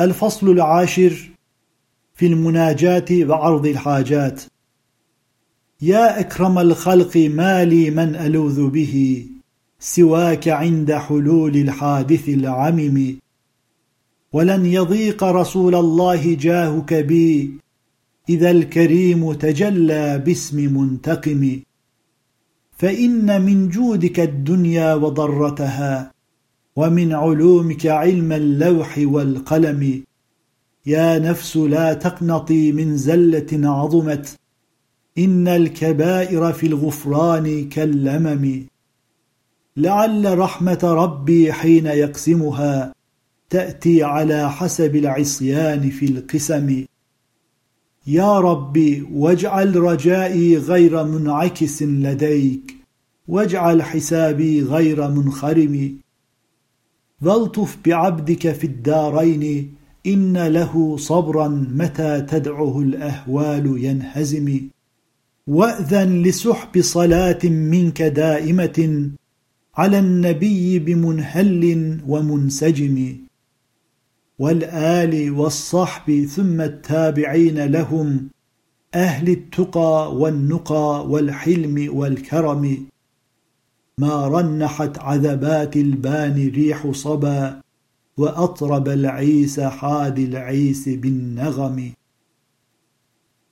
الفصل العاشر في المناجاة وعرض الحاجات. يا أكرم الخلق ما لي من ألوذ به سواك عند حلول الحادث العمم. ولن يضيق رسول الله جاهك بي إذا الكريم تجلى باسم منتقم. فإن من جودك الدنيا وضرتها ومن علومك علم اللوح والقلم. يا نفس لا تقنطي من زلة عظمت. إن الكبائر في الغفران كاللمم لعل رحمة ربي حين يقسمها تأتي على حسب العصيان في القسم. يا ربي واجعل رجائي غير منعكس لديك. واجعل حسابي غير منخرم. والطف بعبدك في الدارين إن له صبرا متى تدعه الأهوال ينهزم. وأذن لسحب صلاة منك دائمة على النبي بمنهل ومنسجم. والآل والصحب ثم التابعين لهم أهل التقى والنقى والحلم والكرم. ما رنحت عذبات البان ريح صبا وأطرب العيس حاد العيس بالنغم.